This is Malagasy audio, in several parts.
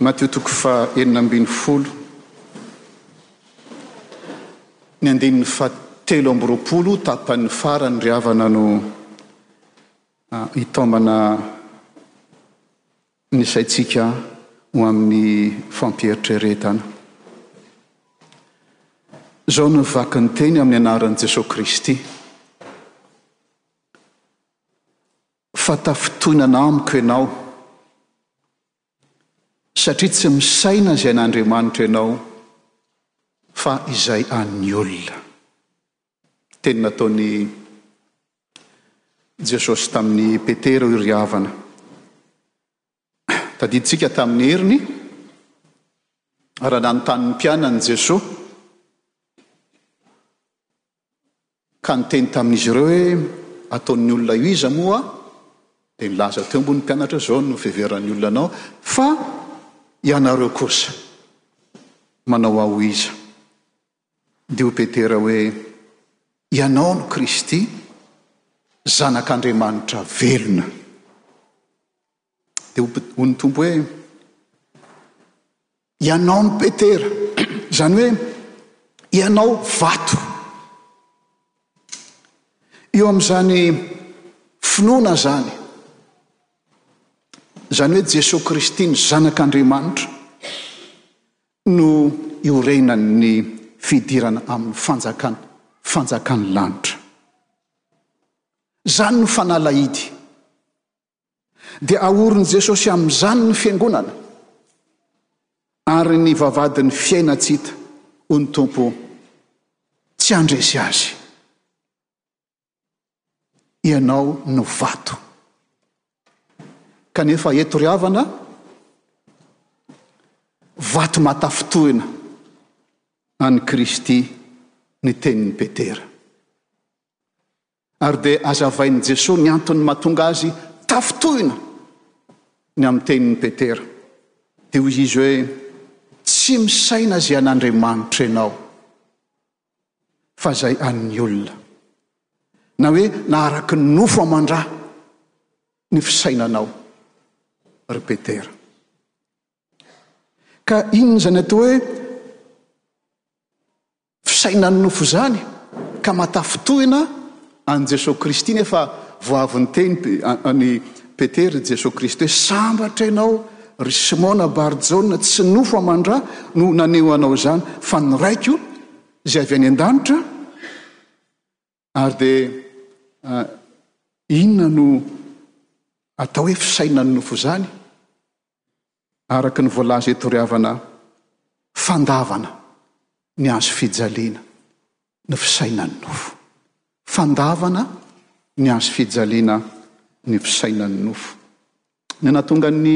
Matio toko faha enina ambin'ny folo, ny andininy faha telo amby roapolo, tapany farany ry havana no hitaomana ny saintsika ho amin'ny fampieritreretana izao no vaky ny teny amin'ny anaran'i Jesoa Kristy fa tafintohinana amiko ianao Satria tsy misaina izay an'Andriamanitra ianao fa izay an'ny olona. Teny nataon'i Jesosy tamin'i Petera hoy ry havana. Tadidintsika tamin'ny heriny raha nanontany ny mpianany Jesosy ka niteny tamin'izy ireo hoe, Ataon'ny olona io iza moa? Dia nilaza teo moa ny mpianatra hoe, Izao no fiheveran'ny olona anao. Fa ianareo kosa, manao ahy ho iza? Dia hoy Petera hoe, Ianao no Kristy, Zanak'Andriamanitra velona. Dia ho ho ny Tompo hoe, Ianao no Petera, izany hoe ianao vato. Eo amin'izany finoana izany, izany hoe Jesoa Kristy ny Zanak'Andriamanitra no iorenan'ny fidirana amin'ny fanjakan fanjakan'ny lanitra. Izany no fanalahidy. dia aorin'i Jesosy amin'izany ny fiangonana ary ny vavahadin'ny fiaina tsy hita ho ny Tompo tsy handresy azy. Ianao no vato. Kanefa eto ry havana, vato matafintohina an'i Kristy ny tenin'i Petera. Ary dia hazavain'i Jesoa ny antony mahatonga Azy tafintohina ny amin'ny tenin'i Petera. Dia hoy Izy hoe, Tsy misaina izay an'Andriamanitra ianao, fa izay an'ny olona. Na hoe, na araky ny nofo aman-dra ny fisainanao, ry Petera. Ka inona izany atao hoe, Fisainan'ny nofo izany ka mahatafintohina an'i Jesoa Kristy nefa vao avy niteny an'i Petera i Jesoa Kristy hoe sambatra ianao ry Simona Bar Jona tsy nofo aman-dra no naneho anao izany fa ny Raiko izay avy any an-danitra Ary dia inona no atao hoe fisainan'ny nofo izany? Araka ny voalaza eto ry havana, fandavana ny hazo fijaliana ny fisainan'ny nofo. Fandavana ny hazo fijaliana ny fisainan'ny nofo. Ny nahatonga ny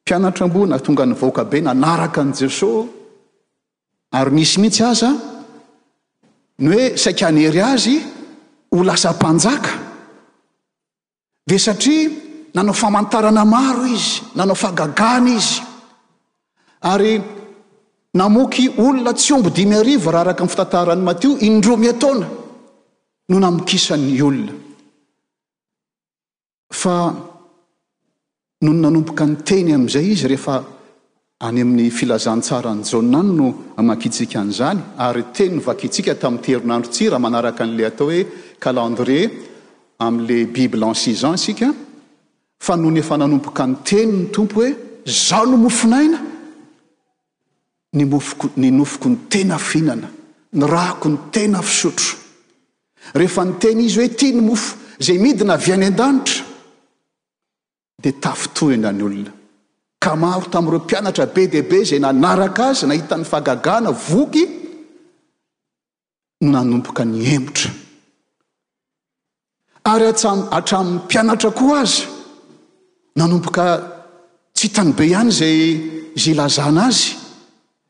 mpianatra amboa, nahatonga ny vahoaka be nanaraka an'i Jesoa Ary nisy mihitsy aza ny hoe saika hanery azy ho lasa mpanjaka. Dia satria nanao famantarana maro izy, nanao fagagana izy, ary namoky olona tsy omby dimy arivo, raha araka ny fitantaran'i Matio, indroa miataona no namokisany ny olona. Fa nony nanomboka niteny amin'izay izy rehefa any amin'ny Filazantsaran'i Jaona any no amakiantsika an'izany, ary teny novakintsika tamin'ity herinandro ity raha manaraka an'ilay atao hoe calendrier amin'ilay Bible en six ans isika, fa nony efa nanomboka niteny ny Tompo hoe, Izaho no mofon'aina, Ny mofoko, ny nofoko no tena fihinana, ny ràko no tena fisotro. Rehefa niteny izy hoe tia ny mofo izay midina avy any an-danitra, dia tafintohina ny olona, ka maro tamin'ireo mpianatra be dia be izay nanaraka azy nahita ny fahagagana voky no nanomboka nihemotra. Ary hatramin'ny mpianatra koa aza, nanomboka tsy hitany be ihany izay izay ilazana azy,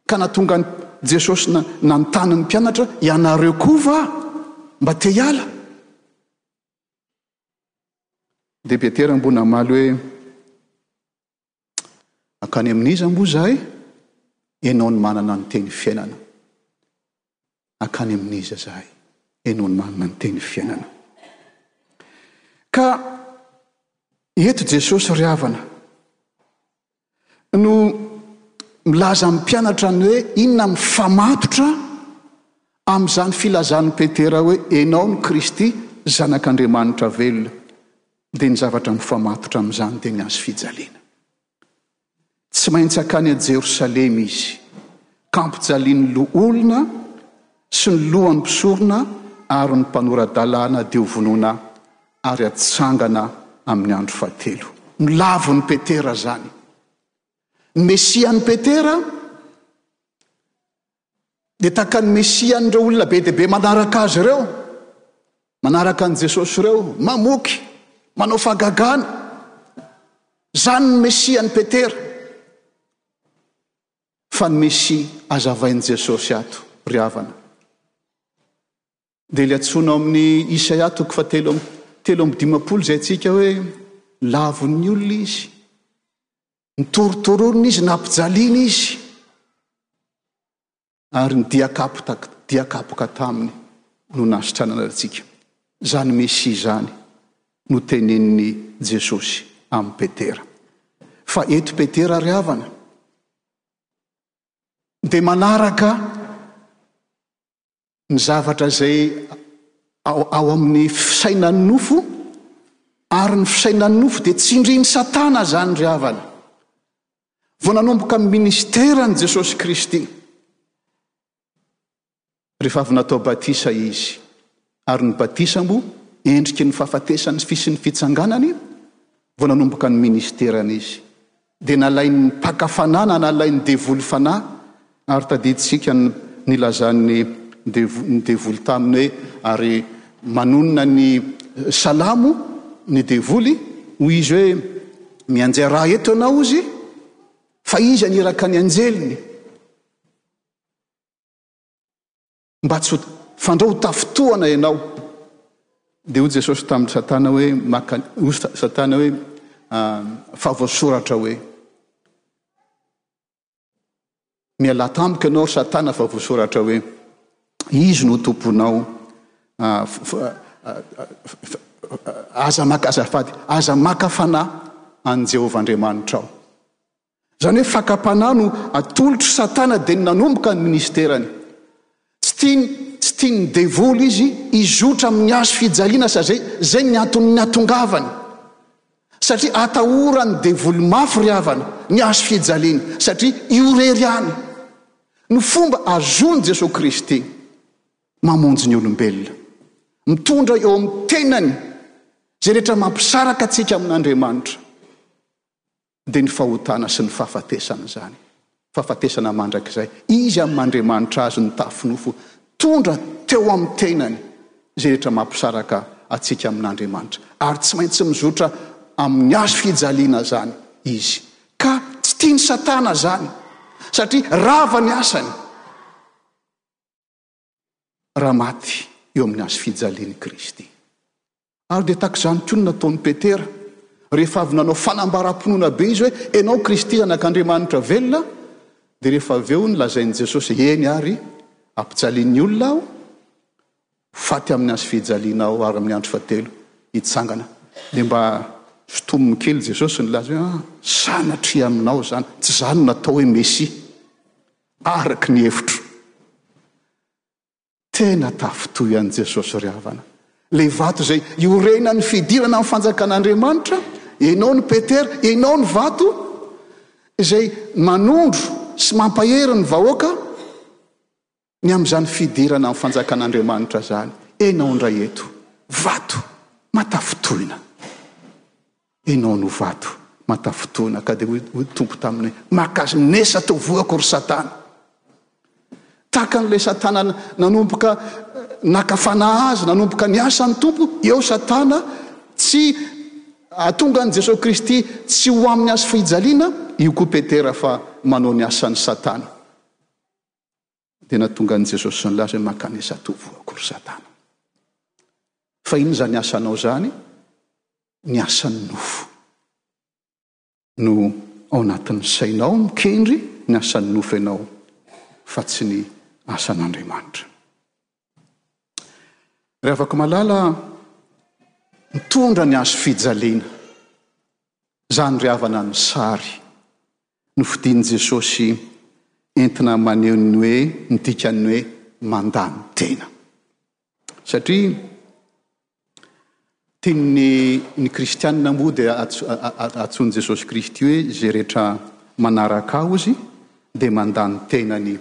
ka nahatonga an'i Jesosy nanontany ny mpianatra, ianareo koa va mba te hiala? Dia Petera mbola namaly hoe, Mankany amin'iza moa izahay? Ianao no manana ny teny fiainana. Mankany amin'iza izahay? Ianao no manana ny teny fiainana. Ka eto Jesosy ry havana no milaza amin'ny mpianatra ny hoe inona mifamatotra amin'izany filazan'i Petera hoe ianao no Kristy zanak'Andriamanitra velona. Dia ny zavatra mifamatotra amin'izany dia ny hazofijaliana. Tsy maintsy hankany an-Jerosalema izy, ka hampijalian'ny loholona sy ny lohan'ny mpisorona ary ny mpanora-dalàna dia hovonoina ary hatsangana amin'ny andro fahatelo. Nolavin'i Petera izany. Ny Mesian'i Petera dia takan'ny Mesia an'ireo olona be dia be manaraka azy ireo, manaraka an'i Jesosy ireo, mamoky, manao fagagana. Izany ny Mesia an'i Petera. Fa ny Mesia azavain'i Jesosy ato, ry havana. Dia ilay antsoina ao amin'ny Isaia toko fahatelo amby telo amby dimampolo izay antsika hoe lavon'ny olona izy. Nitorotoronina izy, nampijaliana izy. Ary ny diakapoka taminy no nasitranana antsika. Izany Mesia izany no tenenin'i Jesosy amin'i Petera. Fa eto Petera ary havana dia manaraka Ny zavatra izay ao amin'ny fisainan'ny nofo ary ny fisainan'ny nofo dia tsindrin'i Satana izany ry havana. Vao nanomboka ny ministeran'i Jesosy Kristy, rehefa avy natao batisa izy, ary ny batisa moa endriky ny fahafatesany sy ny fitsanganany, vao nanomboka ny ministerany izy. dia nalain'ny mpaka fanahy na nalain'ny devoly fanahy, ary tadidintsika ny nilazan'ny ny devoly taminy hoe, ary manonona ny salamo ny devoly, hoy izy hoe, mianjera ahy eto ianao ozy, fa iza ny iraka ny anjeliny? mba tsy ho fandrao ho tafintohana ianao. Dia hoy Jesosy tamin'i Satana hoe, maka, hoy Satana hoe, ah, fa voasoratra hoe, mialà tamiko ianao ry Satana fa voasoratra hoe, izy no tomponao, ah, aza maka azafady, aza maka fanahy an'i Jehovah Andriamanitrao. Izany hoe fakam-panahy no atolotr'i Satana dia nanomboka ny ministerany. Tsy tiany, tsy tian'ny devoly izy hizotra amin'ny hazo fijaliana sa izay, izay ny antony niatongavany. Satria atahoran'ny devoly mafy ry havana ny hazo fijaliana satria io irery ihany no fomba ahazoan'i Jesoa Kristy mamonjy ny olombelona. Mitondra eo amin'ny tenany izay rehetra mampisaraka antsika amin'Andriamanitra. dia ny fahotana sy ny fahafatesana izany, fahafatesana mandrakizay. Izy amin'ny maha Andriamanitra Azy nitafy nofo, tondra teo amin'ny tenany izay rehetra mampisaraka antsika amin'Andriamanitra. Ary tsy maintsy mizotra amin'ny hazo fijaliana izany Izy. Ka tsy tian'i Satana izany, satria rava ny asany. raha maty eo amin'ny hazo fijalian'i Kristy. Ary dia tahaka izany koa no nataon'i Petera, rehefa avy nanao fanambaram-pinoana be izy hoe ianao Kristy zanak'Andriamanitra velona, dia rehefa avy eo nolazain'i Jesosy hoe eny ary hampijalian'ny olona aho, ho faty amin'ny hazo fijaliana aho ary amin'ny andro fahatelo hitsangana. Dia mba sotominy kely Jesosy nilaza hoe ah, sanatria aminao izany, tsy izany no natao hoe Mesia. Araka ny hevitro, tena tafitohy an'i Jesosy ry havana. Ilay vato izay iorenan'ny fidirana amin'ny fanjakan'Andriamanitra, ianao no Petera, ianao no vato, izay manondro sy mampahery ny vahoaka ny amin'izany fidirana amin'ny fanjakan'Andriamanitra izany. Ianao indray eto, vato matafitohina. Ianao no vato matafotoana. Ka dia hoy ny Tompo taminy, Maka nesa teo vohako, ry Satana! Tahaka an'ilay Satana nanomboka naka fanahy azy, nanomboka niasa ny Tompo, eo Satana, tsy hahatonga an'i Jesoa Kristy tsy ho amin'ny hazo fijaliana, io koa Petera fa manao ny asan'i Satana. dia nahatonga an'i Jesosy sy ny lazany mankany Zato voako ry Satana. Fa inona izany asanao izany? Ny asan'ny nofo. No ao anatin'ny sainao mikendry ny asan'ny nofo ianao fa tsy ny asan'Andriamanitra. Ry havako malala, mitondra ny hazo fijaliana. Izany ry havana ny sary. Nofidin'i Jesosy entina maneho ny hoe ny dikan'ny hoe mandany tena. Satria tian'ny ny kristianina moa dia antsoin'i Jesosy Kristy hoe izay rehetra manaraka Azy dia mandany tenany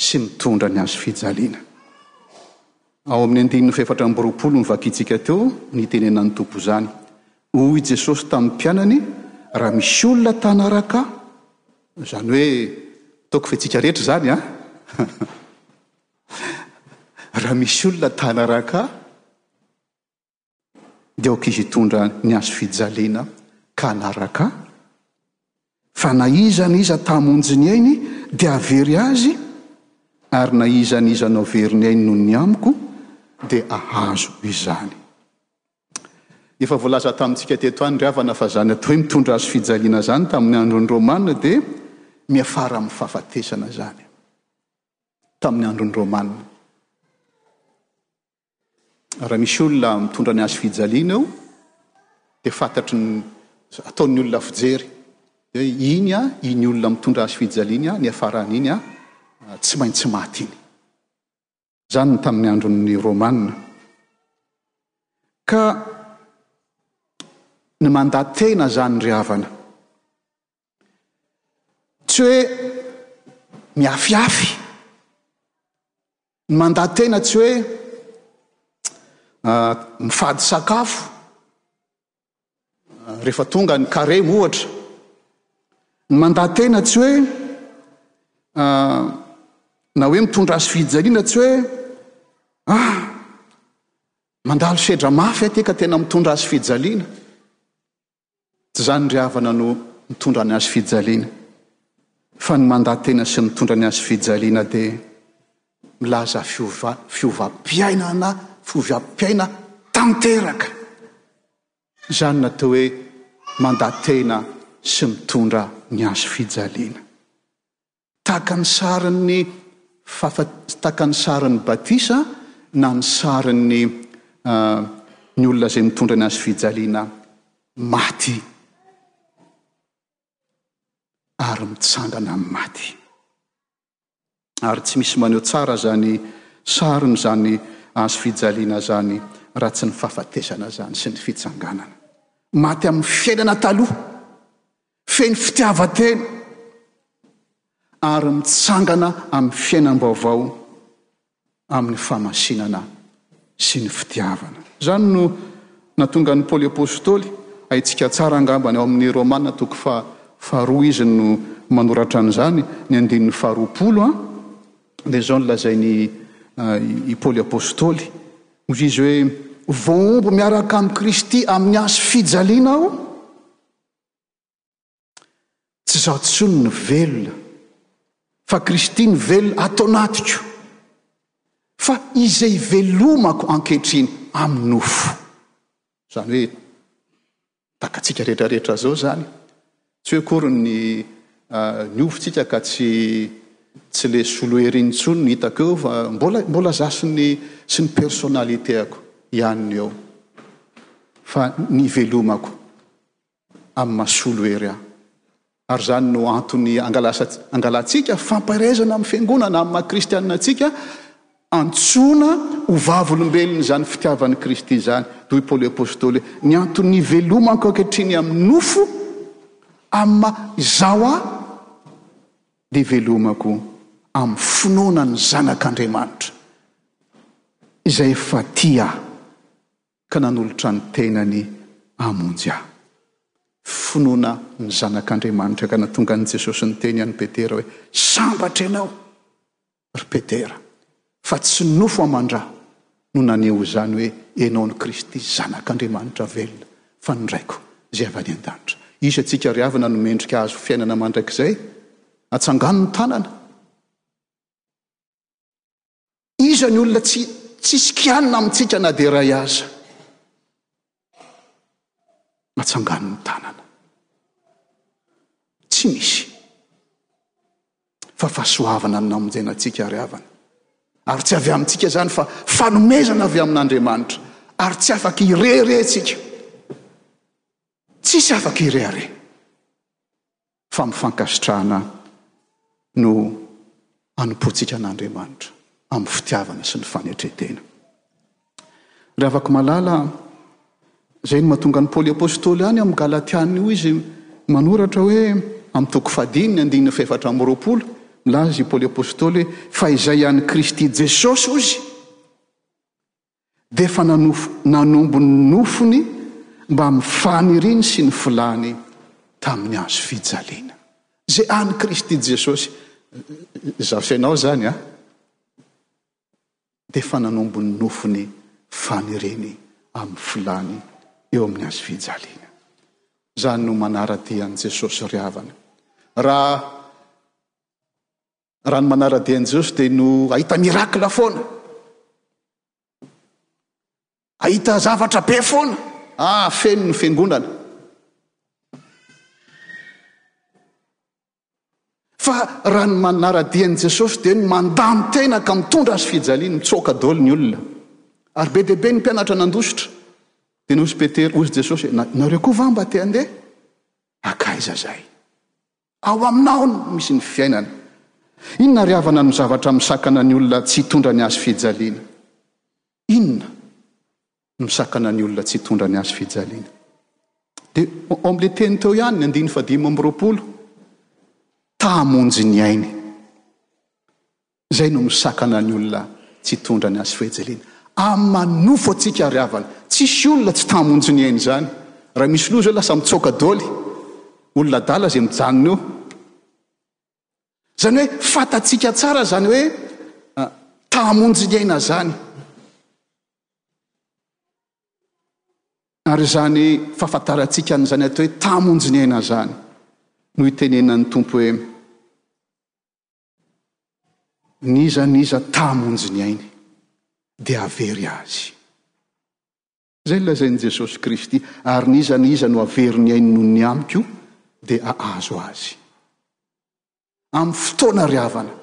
sy nitondra ny hazo fijaliana. Ao amin'ny andininy fahefatra amby roapolo no vakintsika teo ny itenenan'ny Tompo izany. Hoy Jesosy tamin'ny mpianany, Raha misy olona ta hanaraka Ahy, izany hoe ataoko fetsika rehetra izany an! Raha misy olona ta hanaraka Ahy, dia ok izy hitondra ny hazofijaliana ka hanaraka ahy fa na iza na iza tamonjy ny ainy dia havery azy ary na iza na iza naovery ny ainy noho ny amiko dia ahazo izany. Efa voalaza tamintsika teto any ry havana fa izany atao hoe mitondra hazofijaliana izany tamin'ny andron'ny Romana dia miafara amin'ny fahafatesana izany tamin'ny andron'ny Romana. Raha misy olona mitondra ny hazo fijaliana eo dia fantatry ny ataon'ny olona fijery hoe iny a, iny olona mitondra hazo fijaliana iny a, niafaran'iny a, tsy maintsy maty iny. Izany ny tamin'ny andron'ny Romana. Ka ny mandatena izany ry havana. Tsy hoe mihafihafy. Ny mandà tena tsy hoe ah, mifady sakafo ah, rehefa tonga ny carême ohatra. Ny mandà tena tsy hoe ah, na hoe mitondra azy fijaliana tsy hoe ah, mandalo sedra mafy aty ka tena mitondra azy fijaliana. Tsy izany ry havana no mitondra ny hazofijaliana, fa ny mandatena sy mitondra ny hazofijaliana dia milaza fiova, fiovam-piainana, fiovam-piaina tanteraka. Izany no atao hoe mandatena sy mitondra ny hazofijaliana. Taka ny sarin'ny fafa taka ny sarin'ny batisa na ny sarin'ny ny olona izay mitondra ny hazofijaliana maty ary mitsangana amin'ny maty. Ary tsy misy maneho tsara izany sariny izany hazofijaliana izany raha tsy ny fahafatesana izany sy ny fitsanganana. Maty amin'ny fiainana taloha Feno fitiavan-tena ary mitsangana amin'ny fiainam-baovao amin'ny famasinana sy ny fitiavana. Izany no natongan'i Paoly Apostoly, haintsika tsara angamba any ao amin'ny Romana toko faha faharoa izy no manoratra an'izany, ny andininy faharoapolo an, dia izao no lazain'i i Paoly Apostoly, hoy izy hoe, Voahombo miaraka amin'i Kristy amin'ny hazo fijaliana aho, Tsy izaho tsony no velona, fa Kristy no velona ato anatiko. Fa izay velomako ankehitriny amin'ny nofo. Izany hoe, takatsika rehetrarehetra izao izany. Tsy hoe akory ny, uh, ny ovotsika ka tsy, tsy le solo ery intsony no hitako eo, fa mbola, mbola za sy ny, sy ny personnalité-ako ihany ny eo. Fa ny velomako. amin'ny masolo ery an! Ary izany no antony angalantsika fampaherezana amin'ny fiangonana, amin'ny maha kristianina antsika, antsoina ho vavolombelon'izany fitiavan'i Kristy izany, toy i Paoly Apostoly, ny antony ivelomako ankehitriny amin'ny nofo, amin'ny maha izaho ahy, dia ivelomako amin'ny finoana ny Zanak'Andriamanitra, izay efa tia ahy. ka nanolotra ny tenany hamonjy ahy. Finoana ny Zanak'Andriamanitra ka nahatonga an'i Jesosy niteny an'i Petera hoe, Sambatra ianao, ry Petera, fa tsy nofo aman-dra no naneho izany hoe ianao no Kristy, Zanak'Andriamanitra velona, fa ny Raiko izay avy any an-danitra. Hisy antsika ry havana no mendrika hahazo fiainana mandrakizay, atsangano ny tanana. Iza ny olona tsy tsisy kianina amintsika na dia iray aza? Natsangano ny tanana. Tsy misy. Fa fahasoavana no namonjena antsika ary havana. Ary tsy avy amintsika izany fa fanomezana avy amin'Andriamanitra. Ary tsy afaka ireharehantsika. Tsisy afaka irehareha. fa amin'ny fankasitrahana no anompoantsika an'Andriamanitra amin'ny fitiavana sy ny fanetren-tena. Ry havako malala, izay no mahatonga an'i Paoly Apostoly any amin'ny Galatiana io izy manoratra hoe amin'ny toko fahadimy ny andininy fahefatra amby roapolo, milaza i Paoly Apostoly hoe fa izay an'i Kristy Jesosy ozy, dia efa nanofo nanombo ny nofony mbamin'ny faniriany sy ny filàny tamin'ny hazo fijaliana, izay an'i Kristy Jesosy. Izaho sy ianao izany an, dia efa nanombo ny nofony faniriany amin'ny filàny eo amin'ny hazo fijaliana. Izany no manara-dia an'i Jesosy ry havana. Raha Raha ny manara-dia an'i Jeso dia no hahita miracle foana. Hahita zavatra be foana. Ah, feno ny fiangonana. Fa raha ny manara-dia an'i Jesosy dia ny mandany tena ka mitondra azy fijaliana, mitsoaka daholo ny olona. Ary be dia be ny mpianatra nandositra. Dia nozy Petera, hozy Jesosy, nareo koa va mba te handeha? Akaiza zay? Ao Aminao no misy ny fiainana. Inona ary havana no zavatra misakana ny olona tsy hitondra ny hazo fijaliana? Inona no misakana ny olona tsy hitondra ny hazo fijaliana? Dia ao amin'ilay teny teo ihany, ny andininy fahadimy amby roapolo, ta hamonjy ny ainy. Izay no misakana ny olona tsy hitondra ny azy fehjelina amin'ny manofo antsika ry havana. Tsisy olona tsy tamonjy ny ainy izany. Raha misy loza lasa mitsoaka doly. Olona adala izay mijanona eo. Izany hoe fantatsika tsara izany hoe tamonjy ny aina izany. Ary izany fahafantarantsika an'izany atao hoe tamonjy ny aina izany no itenenan'ny Tompo hoe N'iza n'iza tahamonjy ny ainy dia havery azy. Izay lazain'i Jesosy Kristy, ary n'iza n'iza no havery ny ainy noho ny amiko dia hahazo azy. Amin'ny fotoana ry havana.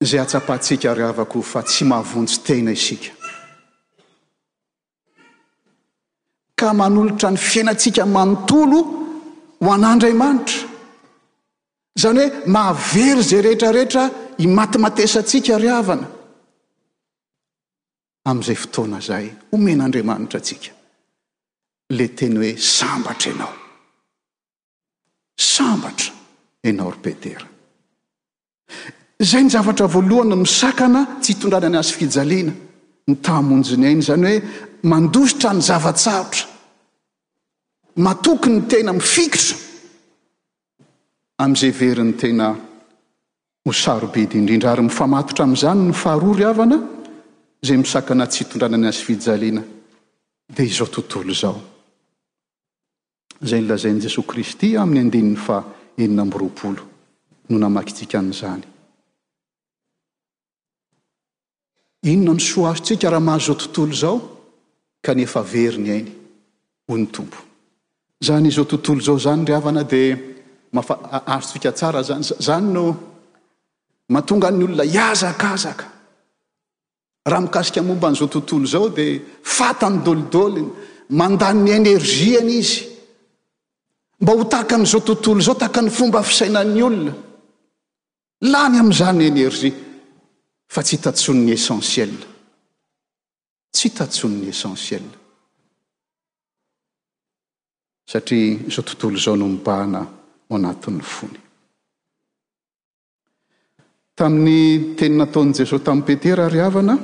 izay hatsapantsika ry havako fa tsy mahavonjy tena isika ka manolotra ny fiainantsika manontolo ho an'Andriamanitra. Izany hoe mahavery izay rehetra rehetra imatimatesantsika ry havana amin'izay fotoana izay omen'Andriamanitra antsika le teny hoe sambatra ianao. Sambatra enao ry Petera. Zay ny zavatra voalohany misakana tsy hitondrana ny hazo fijaliana ny tahamonjiny aina izany hoe mandositra ny zavatsarotra. Matoky ny tena mifikitra amzay veriny tena ho sarobidy indrindra ary mifamatotra amzany ny faharoa ry havana zay misakana tsy hitondrana ny hazo fijaliana dia izao tontolo izao. izay nolazain'i Jesoa Kristy amin'ny andininy faha enina amby roapolo no namakintsika an'izany. Inona no soa azontsika raha mahazo izao tontolo izao kanefa very ny ainy, hoy ny Tompo. Izany izao tontolo izao izany ry havana dia mafa, azontsika tsara izany. Izany no mahatonga ny olona hihazakazaka. Raha mikasika momba an'izao tontolo izao dia fatany dolidoly, mandany ny energie-ny izy mba ho tahaka an'izao tontolo izao, tahaka ny fomba fisainan'ny olona. Lany amin'izany ny energie fa tsy hita intsony ny essentiel. Tsy hita intsony ny essentiel. Satria izao tontolo izao no mibahana ao anatin'ny fony. Tamin'ny teny nataon'i Jesoa tamin'i Petera, Ry havana,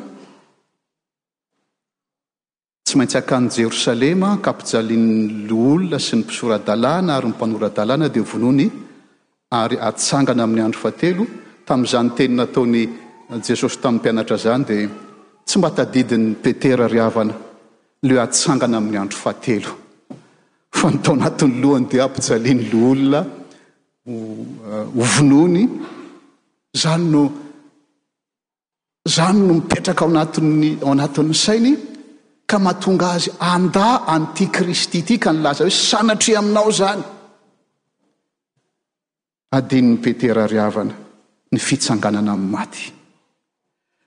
tsy maintsy hakany Jerosalema, hankapijalian'ny olona sy ny mpisora-dalàna ary ny mpanora-dalàna, dia vonoiny, ary hatsangana amin'ny andro fahatelo. Tamin'izany teny nataon'i Jesosy tamin'ny mpianatra izany, dia tsy mba tadidin'i Petera, Ry havana, leo hatsangana amin'ny andro fahatelo. Fa ny tao anatin'ny lohany dia hampijalian'ny loholona. ho vonoiny, izany no izany no mipetraka ao anatin'ny ao anatin'ny sainy ka mahatonga azy handà an'ity Kristy ity ka nilaza hoe sanatria aminao izany. Adinon'i Petera ry havana ny fitsanganana amin'ny maty.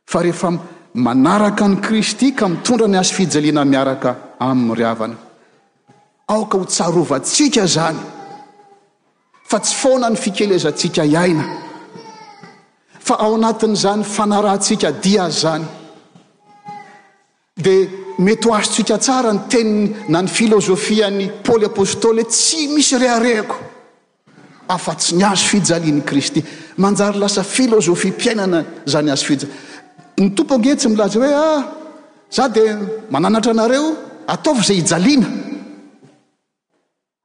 Fa rehefa manaraka an'i Kristy ka mitondra ny hazofijaliana miaraka Aminy ry havana, aoka ho tsarovantsika izany fa tsy foana ny fikelezantsika hiaina, fa ao anatin'izany fanarahantsika dia izany. Dia mety ho azontsika tsara ny teniny na ny filozofian'i Paoly Apostoly hoe, Tsy misy reharehako afa-tsy ny hazo fijalian'i Kristy. Manjary lasa filozofiam-piainana izany hazo fija. Ny Tompo ange tsy milaza hoe, Ah, Izaho dia mananatra anareo, ataovy izay hijaliana.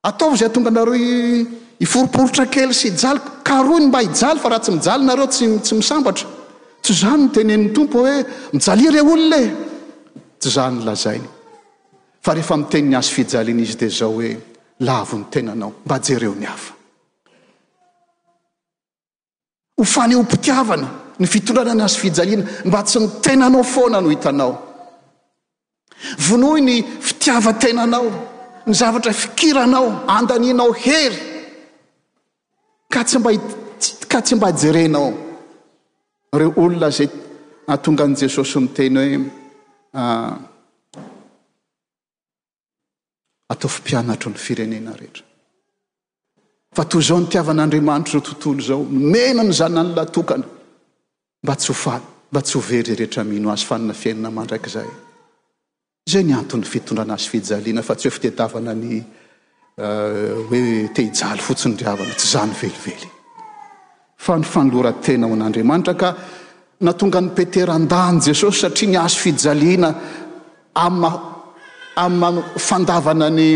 Ataovy izay hahatonga anareo hiforiporitra kely sy hijaly, karohiny mba hijaly, fa raha tsy mijaly ianareo, tsy tsy misambatra. Tsy izany no tenenin'ny Tompo hoe, Mijalia re olona e! Tsy izany no lazainy. Fa rehefa miteny ny hazofijaliana Izy dia izao hoe, Lavo ny tenanao, mba jereo ny hafa. Ho fanehoam-pitiavana ny fitondrana ny hazofijaliana mba tsy ny tenanao foana no hitanao. Vonoy ny fitiavan-tenanao, ny zavatra fikiranao, andanianao hery ka tsy mba ka tsy mba jerenao ireo olona izay nahatonga an'i Jesosy niteny hoe ah, Ataovy mpianatro ny firenena rehetra. Fa toy izao nitiavan'Andriamanitra izao tontolo izao, nomena ny zanany latokana mba tsy ho faly, mba tsy ho very rehetra mino azy fanina fiainana mandrakizay. Izay ny anton'ny fitondrana azy fijaliana fa tsy hoe fitedavana ny uh, hoe te hijaly fotsiny ry havana, tsy izany velively. Fa ny fanoloran-tena ho an'Andriamanitra ka nahatonga an'i Petera handà an'i Jesosy, satria ny hazo fijaliana amin'ny amin'ny fandavana ny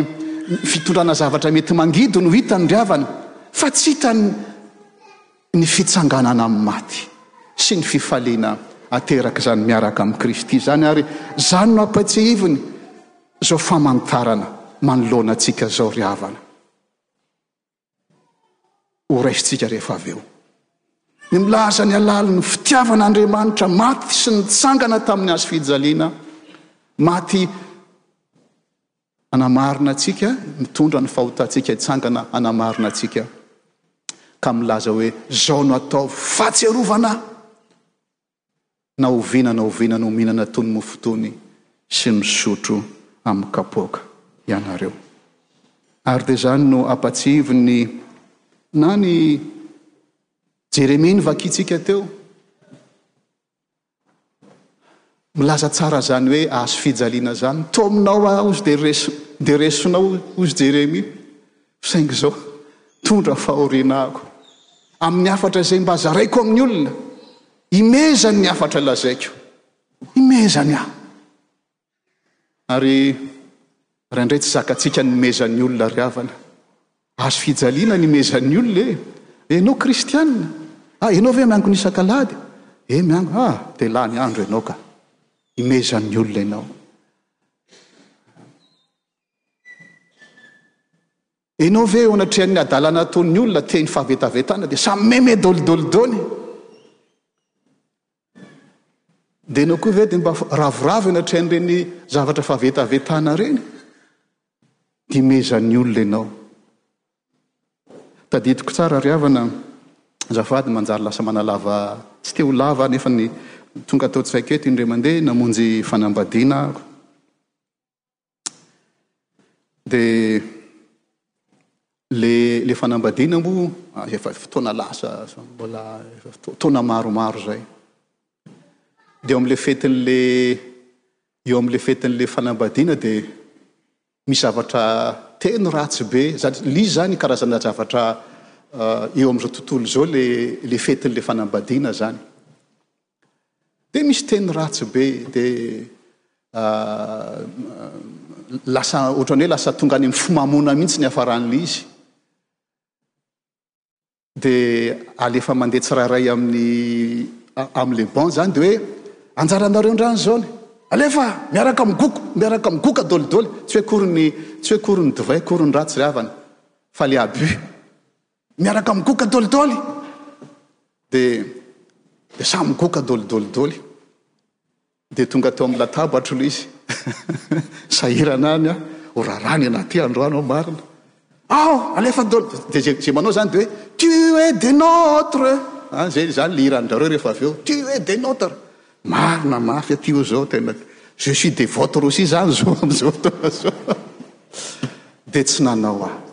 fitondrana zavatra mety mangidy no hitany ny riavana, fa tsy hitany ny fitsanganana amin'ny maty sy ny fifaliana aterak'izany miaraka amin'i Kristy izany. Ary izany no ampahatsiahiviny izao famantarana manoloana antsika izao, ry havana. horaisintsika rehefa avy eo. Ny milaza ny halalin'ny fitiavan'Andriamanitra maty sy nitsangana tamin'ny hazo fijaliana maty hanamarina antsika, mitondra ny fahotantsika hitsangana hanamarina antsika. Ka milaza hoe, zao no ataovy fahatsiarovana ahy. na oviana na oviana no mihinana tony mofo tony sy misotro amin'ny kapoaka ianareo. Ary dia izany no ampatsiahivin'ny na ny Jeremia novakintsika teo. Milaza tsara izany hoe hazo fijaliana izany. Toa aminao aho, hozy dia resinao, hozy Jeremia. Saingy izao, tondra fahoriana aho amin'ny hafatra izay mba zaraiko amin'ny olona. Imehezany ny hafatra lazaiko. Imehezany aho. Ary raha indray tsy zakantsika ny mehezan'ny olona, ry havana, azo fijaliana ny mehezan'ny olona e. Ianao kristiana, ah, ianao ve miangona isak'alahady? Eh, miangona, ah, dia lany andro ianao ka. Imehezan'ny olona ianao. Enao ve eo anatrehan'ny adalana ataon'ny olona teny fahavetavetana dia samy meme dolidolidony? Dia enao koa ve dia mba ravoravo eo anatrehan'ireny zavatra fahavetavetana ireny? Dimezan'ny olona enao. Tadidiko tsara ry havana, zafady manjary lasa manalava tsy te ho lava nefa ny tonga tao tsaiko eto indray mandeha namonjy fanambadiana aho. Dia le le fanambadiana moa ah, efa fotoana lasa mbola efa fotoana maromaro zay. Dia eo amin'le fetin'le eo amin'le fetin'le fanambadiana dia misy zavatra teny ratsy be zany l'izy zany karazana zavatra eo amin'izao tontolo izao le le fetin'le fanambadiana zany. Dia misy teny ratsy be dia lasa ohatran'ny hoe lasa tonga any amin'ny fimamoana mihitsy ny hafaran'ilay izy. Dia alefa mandeha tsirairay amin'ny amin'ilay banc zany dia hoe anjaranareo ndra ny zone alefa miaraka amin'ny goka miaraka amin'ny goka dolidoly tsy hoe akory ny tsy hoe akory ny divay akory ny ratsy ry havana fa le abus. miaraka migoka dolidoly de de samy migoka dolidoly doly de tonga teo amin'ny latabatro lo izy sahirana any a ho raharaha ny anaty androany ao marina ao alefa doly de zay zay manao zany de hoe tu es de notre a zay zany le hiran'drareo rehefa avy eo tu es de notre marina mafy aty o zao tena je suis de votre aussi zany zao am'zao fotoana zao de tsy nanao ahy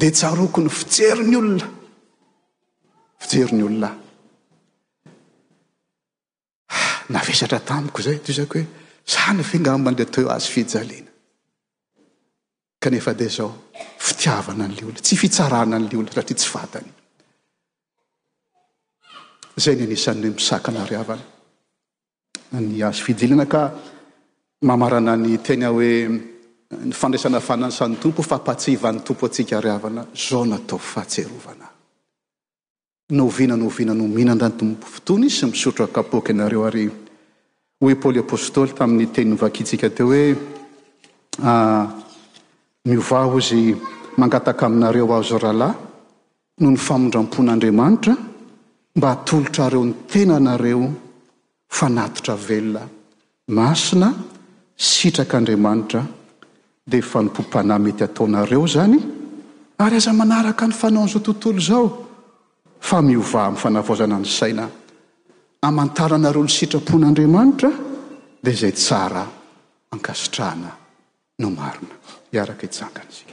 Dia tsaroako ny fijery ny olona. Fijery ny olona. Ah, navesatra tamiko izay, toy izako hoe, izany ve ngamba ilay teo azy fijaliana. Kanefa dia izao, fitiavana an'ilay olona, tsy fitsarana an'ilay olona satria tsy fantany. Izay ny anisan'ny misakana ry havana. ny hazo fijilana ka mamarana ny tena hoe ny fandraisana fanansan'ny Tompo, fampahatsiahivan'ny Tompo antsika ry havana, zao natao fahatsiarovana ahy. Na oviana na oviana no mihinan-dantom fotony sy misotro kapoaka ianareo ary hoy Paoly Apostoly tamin'ny teny novakintsika teo hoe ah, miovà hozy mangataka aminareo aho zao rahalahy, noho ny famindrampon'Andriamanitra mba hatolotrareo ny tenanareo fanatitra velona, masina, sitrak'Andriamanitra, dia fanompoam-panahy mety ataonareo izany, ary aza manaraka ny fanaon'izao tontolo izao, fa miovà amin'ny fanavaozana ny saina, hamantaranareo ny sitrapon'Andriamanitra, dia izay tsara ankasitrahana. no marina. Hiaraka hitsangana isika.